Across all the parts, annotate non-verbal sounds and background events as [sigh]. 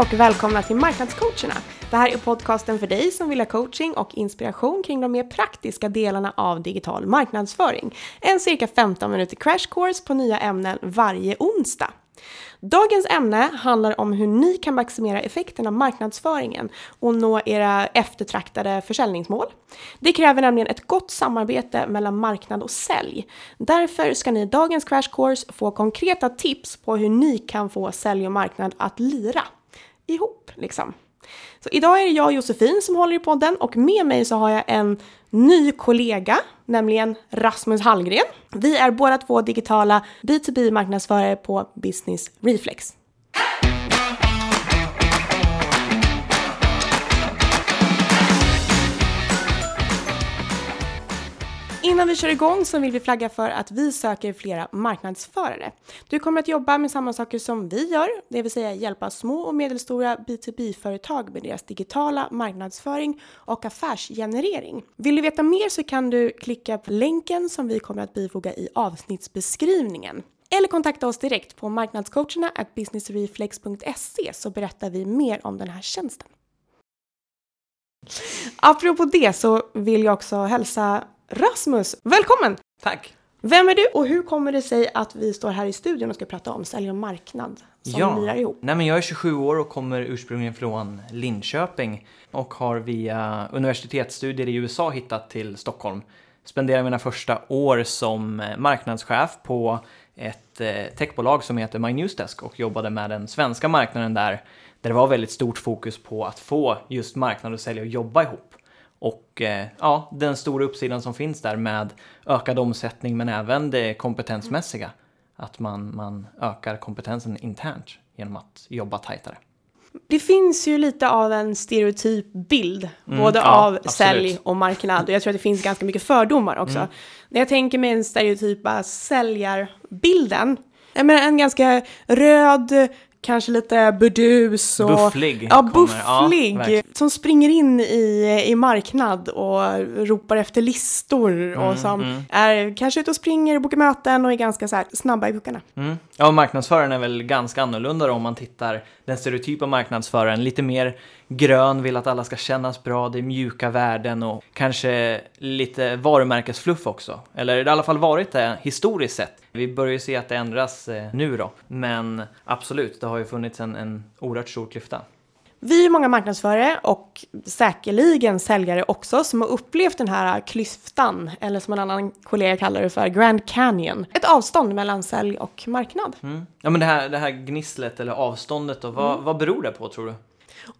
Och välkomna till Marknadscoacherna. Det här är podcasten för dig som vill ha coaching och inspiration kring de mer praktiska delarna av digital marknadsföring. En cirka 15 minuter crash course på nya ämnen varje onsdag. Dagens ämne handlar om hur ni kan maximera effekten av marknadsföringen och nå era eftertraktade försäljningsmål. Det kräver nämligen ett gott samarbete mellan marknad och sälj. Därför ska ni i dagens crash course få konkreta tips på hur ni kan få sälj och marknad att lira ihop liksom. Så idag är det jag Josefin som håller i podden och med mig så har jag en ny kollega, nämligen Rasmus Hallgren. Vi är båda två digitala B2B-marknadsförare på Business Reflex. Innan vi kör igång så vill vi flagga för att vi söker flera marknadsförare. Du kommer att jobba med samma saker som vi gör, det vill säga hjälpa små och medelstora B2B-företag med deras digitala marknadsföring och affärsgenerering. Vill du veta mer så kan du klicka på länken som vi kommer att bifoga i avsnittsbeskrivningen. Eller kontakta oss direkt på marknadscoacherna businessreflex.se så berättar vi mer om den här tjänsten. Apropå det så vill jag också hälsa Rasmus, välkommen! Tack! Vem är du och hur kommer det sig att vi står här i studion och ska prata om sälj och marknad som ja. lirar ihop? Nej, men jag är 27 år och kommer ursprungligen från Linköping och har via universitetsstudier i USA hittat till Stockholm. Spenderar mina första år som eh, marknadschef på ett eh, techbolag som heter My Newsdesk och jobbade med den svenska marknaden där, där det var väldigt stort fokus på att få just marknad och sälj att jobba ihop. Och eh, ja, den stora uppsidan som finns där med ökad omsättning men även det kompetensmässiga. Att man, man ökar kompetensen internt genom att jobba tajtare. Det finns ju lite av en stereotyp bild, mm, både ja, av absolut. sälj och marknad. Och jag tror att det finns ganska mycket fördomar också. Mm. När jag tänker mig den stereotypa säljarbilden, jag menar en ganska röd, kanske lite burdus och... Bufflig. Ja, bufflig. Ja, som springer in i, i marknad och ropar efter listor mm, och som mm. är kanske ute och springer och bokar möten och är ganska så här snabba i puckarna. Mm. Ja, marknadsföraren är väl ganska annorlunda om man tittar den stereotypa marknadsföraren. Lite mer grön, vill att alla ska kännas bra, det är mjuka värden och kanske lite varumärkesfluff också. Eller det har i alla fall varit det historiskt sett. Vi börjar ju se att det ändras eh, nu då, men absolut, det har ju funnits en, en oerhört stor klyfta. Vi är många marknadsförare och säkerligen säljare också som har upplevt den här klyftan, eller som en annan kollega kallar det för, Grand Canyon. Ett avstånd mellan sälj och marknad. Mm. Ja men det här, det här gnisslet eller avståndet då, vad, mm. vad beror det på tror du?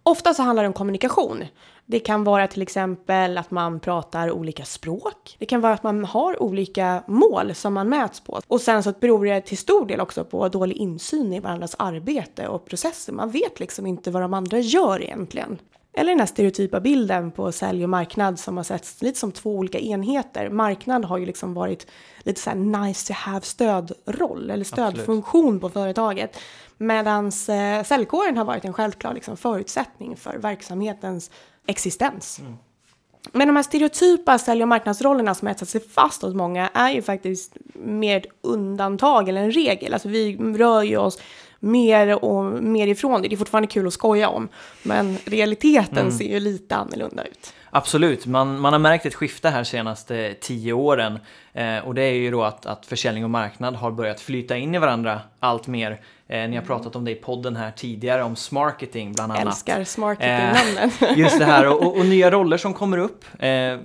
Ofta så handlar det om kommunikation. Det kan vara till exempel att man pratar olika språk. Det kan vara att man har olika mål som man mäts på. Och sen så beror det till stor del också på dålig insyn i varandras arbete och processer. Man vet liksom inte vad de andra gör egentligen. Eller den här stereotypa bilden på sälj och marknad som har setts lite som två olika enheter. Marknad har ju liksom varit lite så här nice to have stödroll eller stödfunktion Absolut. på företaget. Medan eh, säljkåren har varit en självklar liksom, förutsättning för verksamhetens existens. Mm. Men de här stereotypa sälj och marknadsrollerna som etsat sig fast hos många är ju faktiskt mer undantag eller en regel. Alltså vi rör ju oss mer och mer ifrån det. Det är fortfarande kul att skoja om, men realiteten mm. ser ju lite annorlunda ut. Absolut, man, man har märkt ett skifte här senaste tio åren eh, och det är ju då att, att försäljning och marknad har börjat flyta in i varandra allt mer. Eh, ni har pratat om det i podden här tidigare, om smarketing bland annat. Älskar smarketing-namnen. Eh, just det här, [laughs] och, och, nya roller som kommer upp. Eh,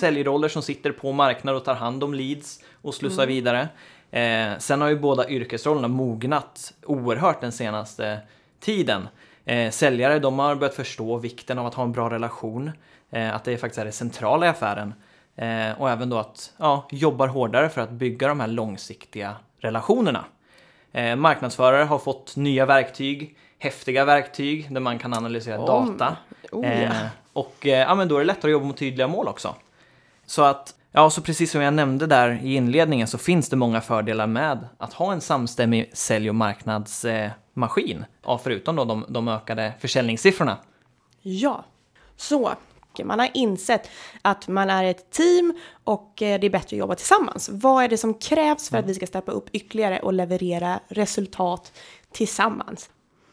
säljroller som sitter på marknad och tar hand om leads och slussar mm. vidare. Eh, sen har ju båda yrkesrollerna mognat oerhört den senaste tiden. Eh, säljare de har börjat förstå vikten av att ha en bra relation, eh, att det faktiskt är det centrala i affären. Eh, och även då att ja, jobbar hårdare för att bygga de här långsiktiga relationerna. Eh, marknadsförare har fått nya verktyg, häftiga verktyg där man kan analysera Om. data. Oh. Eh, och ja, men då är det lättare att jobba mot tydliga mål också. Så att Ja, så precis som jag nämnde där i inledningen så finns det många fördelar med att ha en samstämmig sälj och marknadsmaskin. Ja, förutom då de, de ökade försäljningssiffrorna. Ja, så man har insett att man är ett team och eh, det är bättre att jobba tillsammans. Vad är det som krävs för att vi ska steppa upp ytterligare och leverera resultat tillsammans?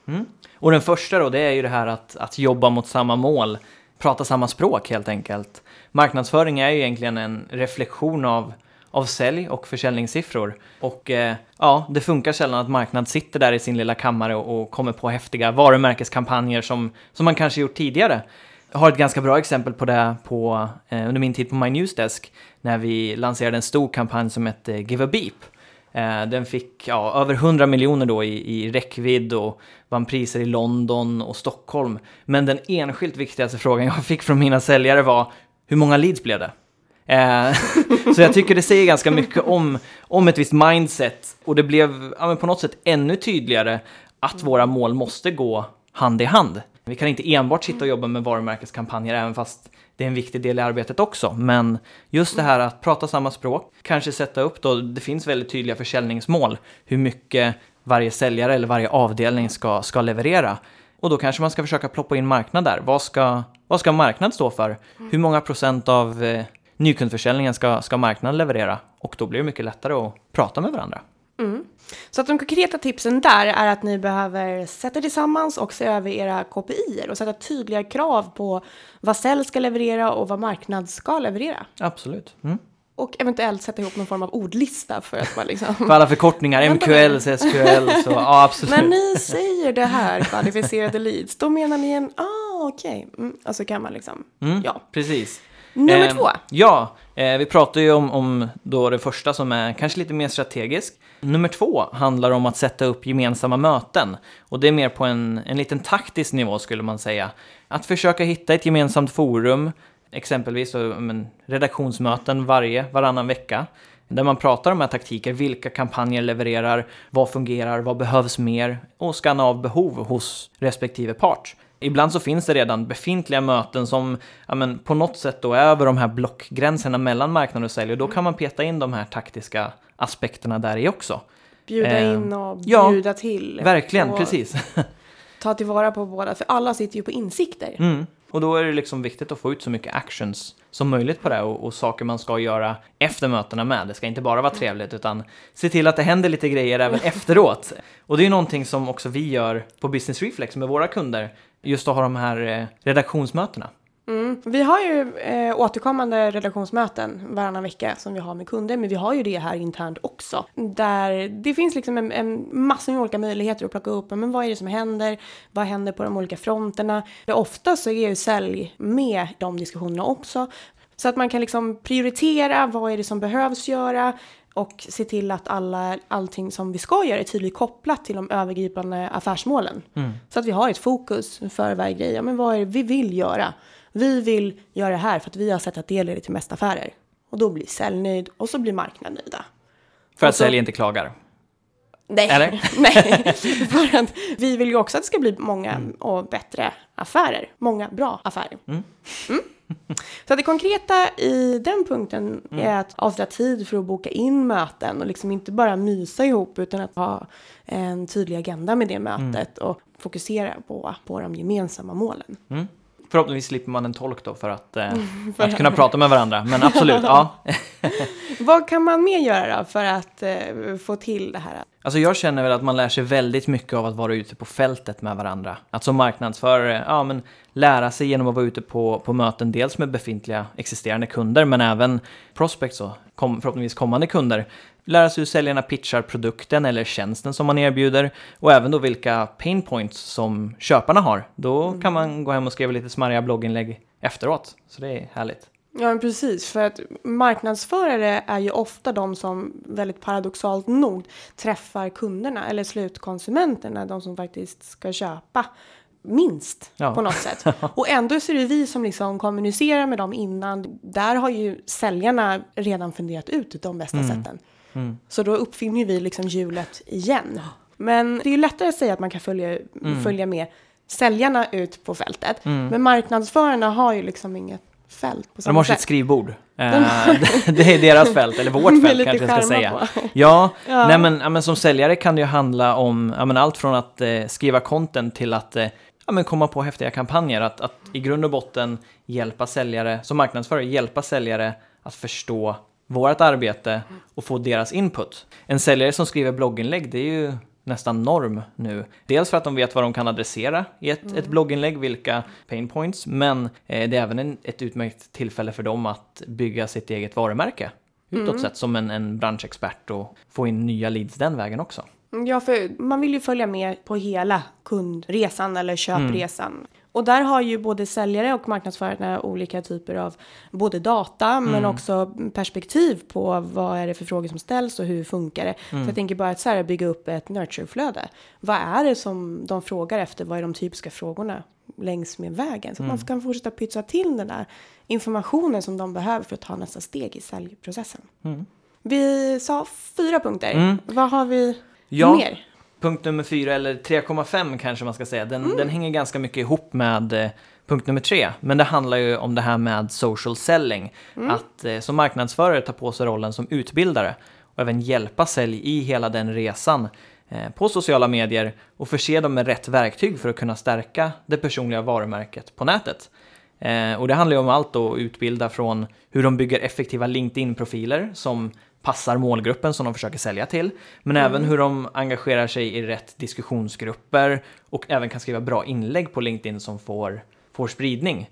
Mm. Och den första då, det är ju det här att, att jobba mot samma mål, prata samma språk helt enkelt. Marknadsföring är ju egentligen en reflektion av, av sälj och försäljningssiffror. Och eh, ja, det funkar sällan att marknad sitter där i sin lilla kammare och, och kommer på häftiga varumärkeskampanjer som, som man kanske gjort tidigare. Jag har ett ganska bra exempel på det på, eh, under min tid på My Newsdesk när vi lanserade en stor kampanj som hette Give a Beep. Eh, den fick ja, över 100 miljoner då i, i räckvidd och vann priser i London och Stockholm. Men den enskilt viktigaste frågan jag fick från mina säljare var hur många leads blev det? Eh, [laughs] så jag tycker det säger ganska mycket om, om ett visst mindset och det blev ja, på något sätt ännu tydligare att våra mål måste gå hand i hand. Vi kan inte enbart sitta och jobba med varumärkeskampanjer även fast det är en viktig del i arbetet också. Men just det här att prata samma språk, kanske sätta upp då, det finns väldigt tydliga försäljningsmål, hur mycket varje säljare eller varje avdelning ska, ska leverera. Och då kanske man ska försöka ploppa in marknad där. Vad ska, vad ska marknad stå för? Hur många procent av eh, nykundförsäljningen ska, ska marknaden leverera? Och då blir det mycket lättare att prata med varandra. Mm. Så att de konkreta tipsen där är att ni behöver sätta tillsammans och se över era KPI och sätta tydliga krav på vad sälj ska leverera och vad marknad ska leverera. Absolut. Mm. Och eventuellt sätta ihop någon form av ordlista för att man liksom... för alla förkortningar, MQL, SQL, så ja absolut. När ni säger det här, kvalificerade leads, då menar ni en, ah okej, okay. mm, och så kan man liksom, mm, ja. Precis. Nummer eh, två. Ja, eh, vi pratar ju om, om då det första som är kanske lite mer strategiskt. Nummer två handlar om att sätta upp gemensamma möten. Och det är mer på en, en liten taktisk nivå skulle man säga. Att försöka hitta ett gemensamt forum, exempelvis så, men, redaktionsmöten varje, varannan vecka. Där man pratar om här taktiker, vilka kampanjer levererar, vad fungerar, vad behövs mer och skanna av behov hos respektive part. Ibland så finns det redan befintliga möten som ja, men, på något sätt då är över de här blockgränserna mellan marknad och sälj och då kan man peta in de här taktiska aspekterna där i också. Bjuda eh, in och bjuda ja, till. Verkligen, precis. [laughs] ta tillvara på båda, för alla sitter ju på insikter. Mm. Och då är det liksom viktigt att få ut så mycket actions som möjligt på det och, och, saker man ska göra efter mötena med. Det ska inte bara vara trevligt utan se till att det händer lite grejer även [laughs] efteråt. Och det är ju någonting som också vi gör på Business Reflex med våra kunder. Just att ha de här eh, redaktionsmötena. Mm. Vi har ju eh, återkommande redaktionsmöten varannan vecka som vi har med kunder, men vi har ju det här internt också. Där det finns liksom en, en massa olika möjligheter att plocka upp, men vad är det som händer? Vad händer på de olika fronterna? Ofta så är ju sälj med de diskussionerna också. Så att man kan liksom prioritera, vad är det som behövs göra? och se till att alla, allting som vi ska göra är tydligt kopplat till de övergripande affärsmålen. Mm. Så att vi har ett fokus för varje grej. Ja, men vad är det vi vill göra? Vi vill göra det här för att vi har sett att det leder till mest affärer. Och då blir säljnöjd och så blir marknaden nöjda. För att så, sälj inte klagar? Nej, Eller? [laughs] nej. [laughs] för att vi vill ju också att det ska bli många mm. och bättre affärer. Många bra affärer. Mm. Mm. Så det konkreta i den punkten mm. är att avsätta tid för att boka in möten och liksom inte bara mysa ihop utan att ha en tydlig agenda med det mötet mm. och fokusera på, på de gemensamma målen. Förhoppningsvis slipper man en tolk då för att, eh, [laughs] för att kunna prata med varandra, men absolut, ja. [laughs] Vad kan man mer göra då för att eh, få till det här? Alltså jag känner väl att man lär sig väldigt mycket av att vara ute på fältet med varandra. Att som marknadsförare, ja men lära sig genom att vara ute på, på möten, dels med befintliga existerande kunder, men även prospects och kom, förhoppningsvis kommande kunder. Lära sig hur säljarna pitchar produkten eller tjänsten som man erbjuder och även då vilka pain points som köparna har. Då mm. kan man gå hem och skriva lite smarriga blogginlägg efteråt. Så det är härligt. Ja, precis. För att marknadsförare är ju ofta de som väldigt paradoxalt nog träffar kunderna eller slutkonsumenterna, de som faktiskt ska köpa minst ja. på något sätt. [laughs] Och ändå så är det vi som liksom kommunicerar med dem innan. Där har ju säljarna redan funderat ut de bästa mm. sätten. Mm. Så då uppfinner vi liksom hjulet igen. Men det är ju lättare att säga att man kan följa, mm. följa med säljarna ut på fältet. Mm. Men marknadsförarna har ju liksom inget fält på De har sitt skrivbord. Eh, [laughs] det är deras fält, eller vårt [laughs] fält kanske jag ska säga. Ja, ja. Nej, men, ja, men som säljare kan det ju handla om ja, men allt från att eh, skriva content till att eh, ja, men komma på häftiga kampanjer. Att, att i grund och botten hjälpa säljare, som marknadsförare, hjälpa säljare att förstå vårt arbete och få deras input. En säljare som skriver blogginlägg, det är ju nästan norm nu. Dels för att de vet vad de kan adressera i ett, Mm. ett blogginlägg, vilka pain points, men eh, det är även en, ett utmärkt tillfälle för dem att bygga sitt eget varumärke utåt Mm. sett som en, en branschexpert och få in nya leads den vägen också. Ja, för man vill ju följa med på hela kundresan eller köpresan. Mm. Och där har ju både säljare och marknadsförare olika typer av både data Mm. men också perspektiv på vad är det för frågor som ställs och hur funkar det. Mm. Så jag tänker bara att så här bygga upp ett nurture-flöde. Vad är det som de frågar efter? Vad är de typiska frågorna längs med vägen? Så Mm. att man kan fortsätta pytsa till den där informationen som de behöver för att ta nästa steg i säljprocessen. Vi sa fyra punkter. Mm. Vad har vi Ja. mer? Punkt nummer fyra, eller 3,5 kanske man ska säga, den, den hänger ganska mycket ihop med eh, punkt nummer tre. Men det handlar ju om det här med social selling. Att eh, som marknadsförare ta på sig rollen som utbildare och även hjälpa sälj i hela den resan eh, på sociala medier och förse dem med rätt verktyg för att kunna stärka det personliga varumärket på nätet. Eh, och det handlar ju om allt då, att utbilda från hur de bygger effektiva LinkedIn-profiler som passar målgruppen som de försöker sälja till. Men även hur de engagerar sig i rätt diskussionsgrupper och även kan skriva bra inlägg på LinkedIn som får, får spridning.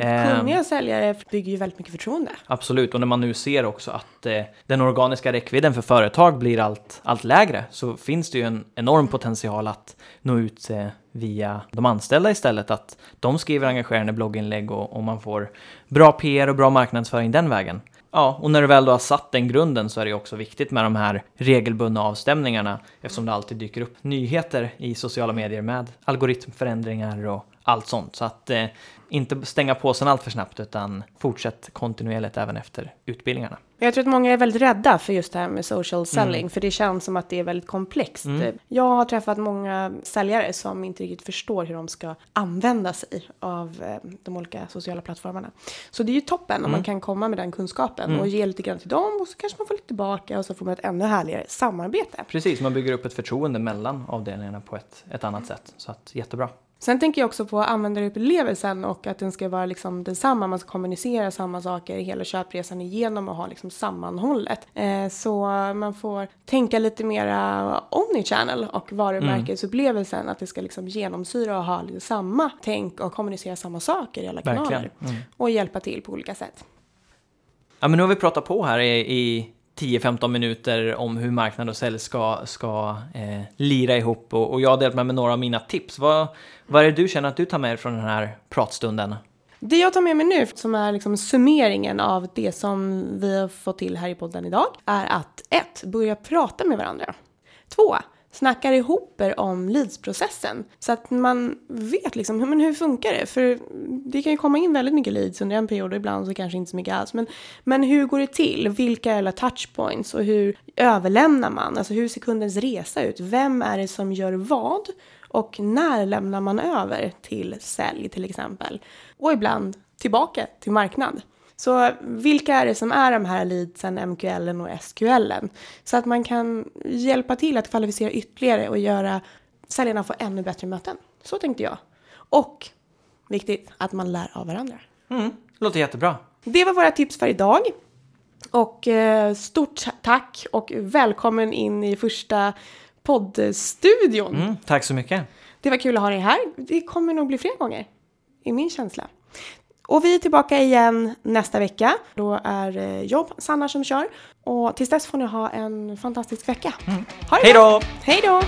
Eh, Kunniga säljare bygger ju väldigt mycket förtroende. Absolut, och när man nu ser också att eh, den organiska räckvidden för företag blir allt, allt lägre så finns det ju en enorm potential att nå ut eh, via de anställda istället. Att de skriver engagerande blogginlägg och, och man får bra PR och bra marknadsföring den vägen. Ja, och när du väl då har satt den grunden så är det ju också viktigt med de här regelbundna avstämningarna eftersom det alltid dyker upp nyheter i sociala medier med algoritmförändringar och allt sånt. Så att eh, inte stänga påsen allt för snabbt utan fortsätt kontinuerligt även efter utbildningarna. Jag tror att många är väldigt rädda för just det här med social selling, för det känns som att det är väldigt komplext. Jag har träffat många säljare som inte riktigt förstår hur de ska använda sig av eh, de olika sociala plattformarna. Så det är ju toppen om man kan komma med den kunskapen och ge lite grann till dem och så kanske man får lite tillbaka och så får man ett ännu härligare samarbete. Precis, man bygger upp ett förtroende mellan avdelningarna på ett, ett annat sätt. Så att jättebra. Sen tänker jag också på användarupplevelsen och att den ska vara liksom densamma. Man ska kommunicera samma saker hela köpresan igenom och ha liksom sammanhållet. Eh, så man får tänka lite mera omnichannel och varumärkesupplevelsen. Att det ska liksom genomsyra och ha lite samma tänk och kommunicera samma saker i alla kanaler. Mm. Och hjälpa till på olika sätt. Ja, men nu har vi pratat på här i, i 10-15 minuter om hur marknad och sälj ska, ska eh, lira ihop och, och jag har delat med mig några av mina tips. Vad, vad är det du känner att du tar med dig från den här pratstunden? Det jag tar med mig nu, som är liksom summeringen av det som vi har fått till här i podden idag, är att 1. Börja prata med varandra. 2. Snackar ihop er om leadsprocessen så att man vet liksom hur, men hur funkar det? För det kan ju komma in väldigt mycket leads under en period och ibland så kanske inte så mycket alls. Men, men hur går det till? Vilka är alla touchpoints och hur överlämnar man? Alltså hur ser kundens resa ut? Vem är det som gör vad? Och när lämnar man över till sälj till exempel? Och ibland tillbaka till marknad. Så vilka är det som är de här leadsen, MQLen och SQLen? Så att man kan hjälpa till att kvalificera ytterligare och göra säljarna få ännu bättre möten. Så tänkte jag. Och viktigt, att man lär av varandra. Mm, låter jättebra. Det var våra tips för idag. Och eh, stort tack och välkommen in i första poddstudion. Mm, tack så mycket. Det var kul att ha dig här. Det kommer nog bli fler gånger, i min känsla. Och vi är tillbaka igen nästa vecka. Då är det Jobb, Sanna som kör. Och tills dess får ni ha en fantastisk vecka. Det Hej då! Hej då!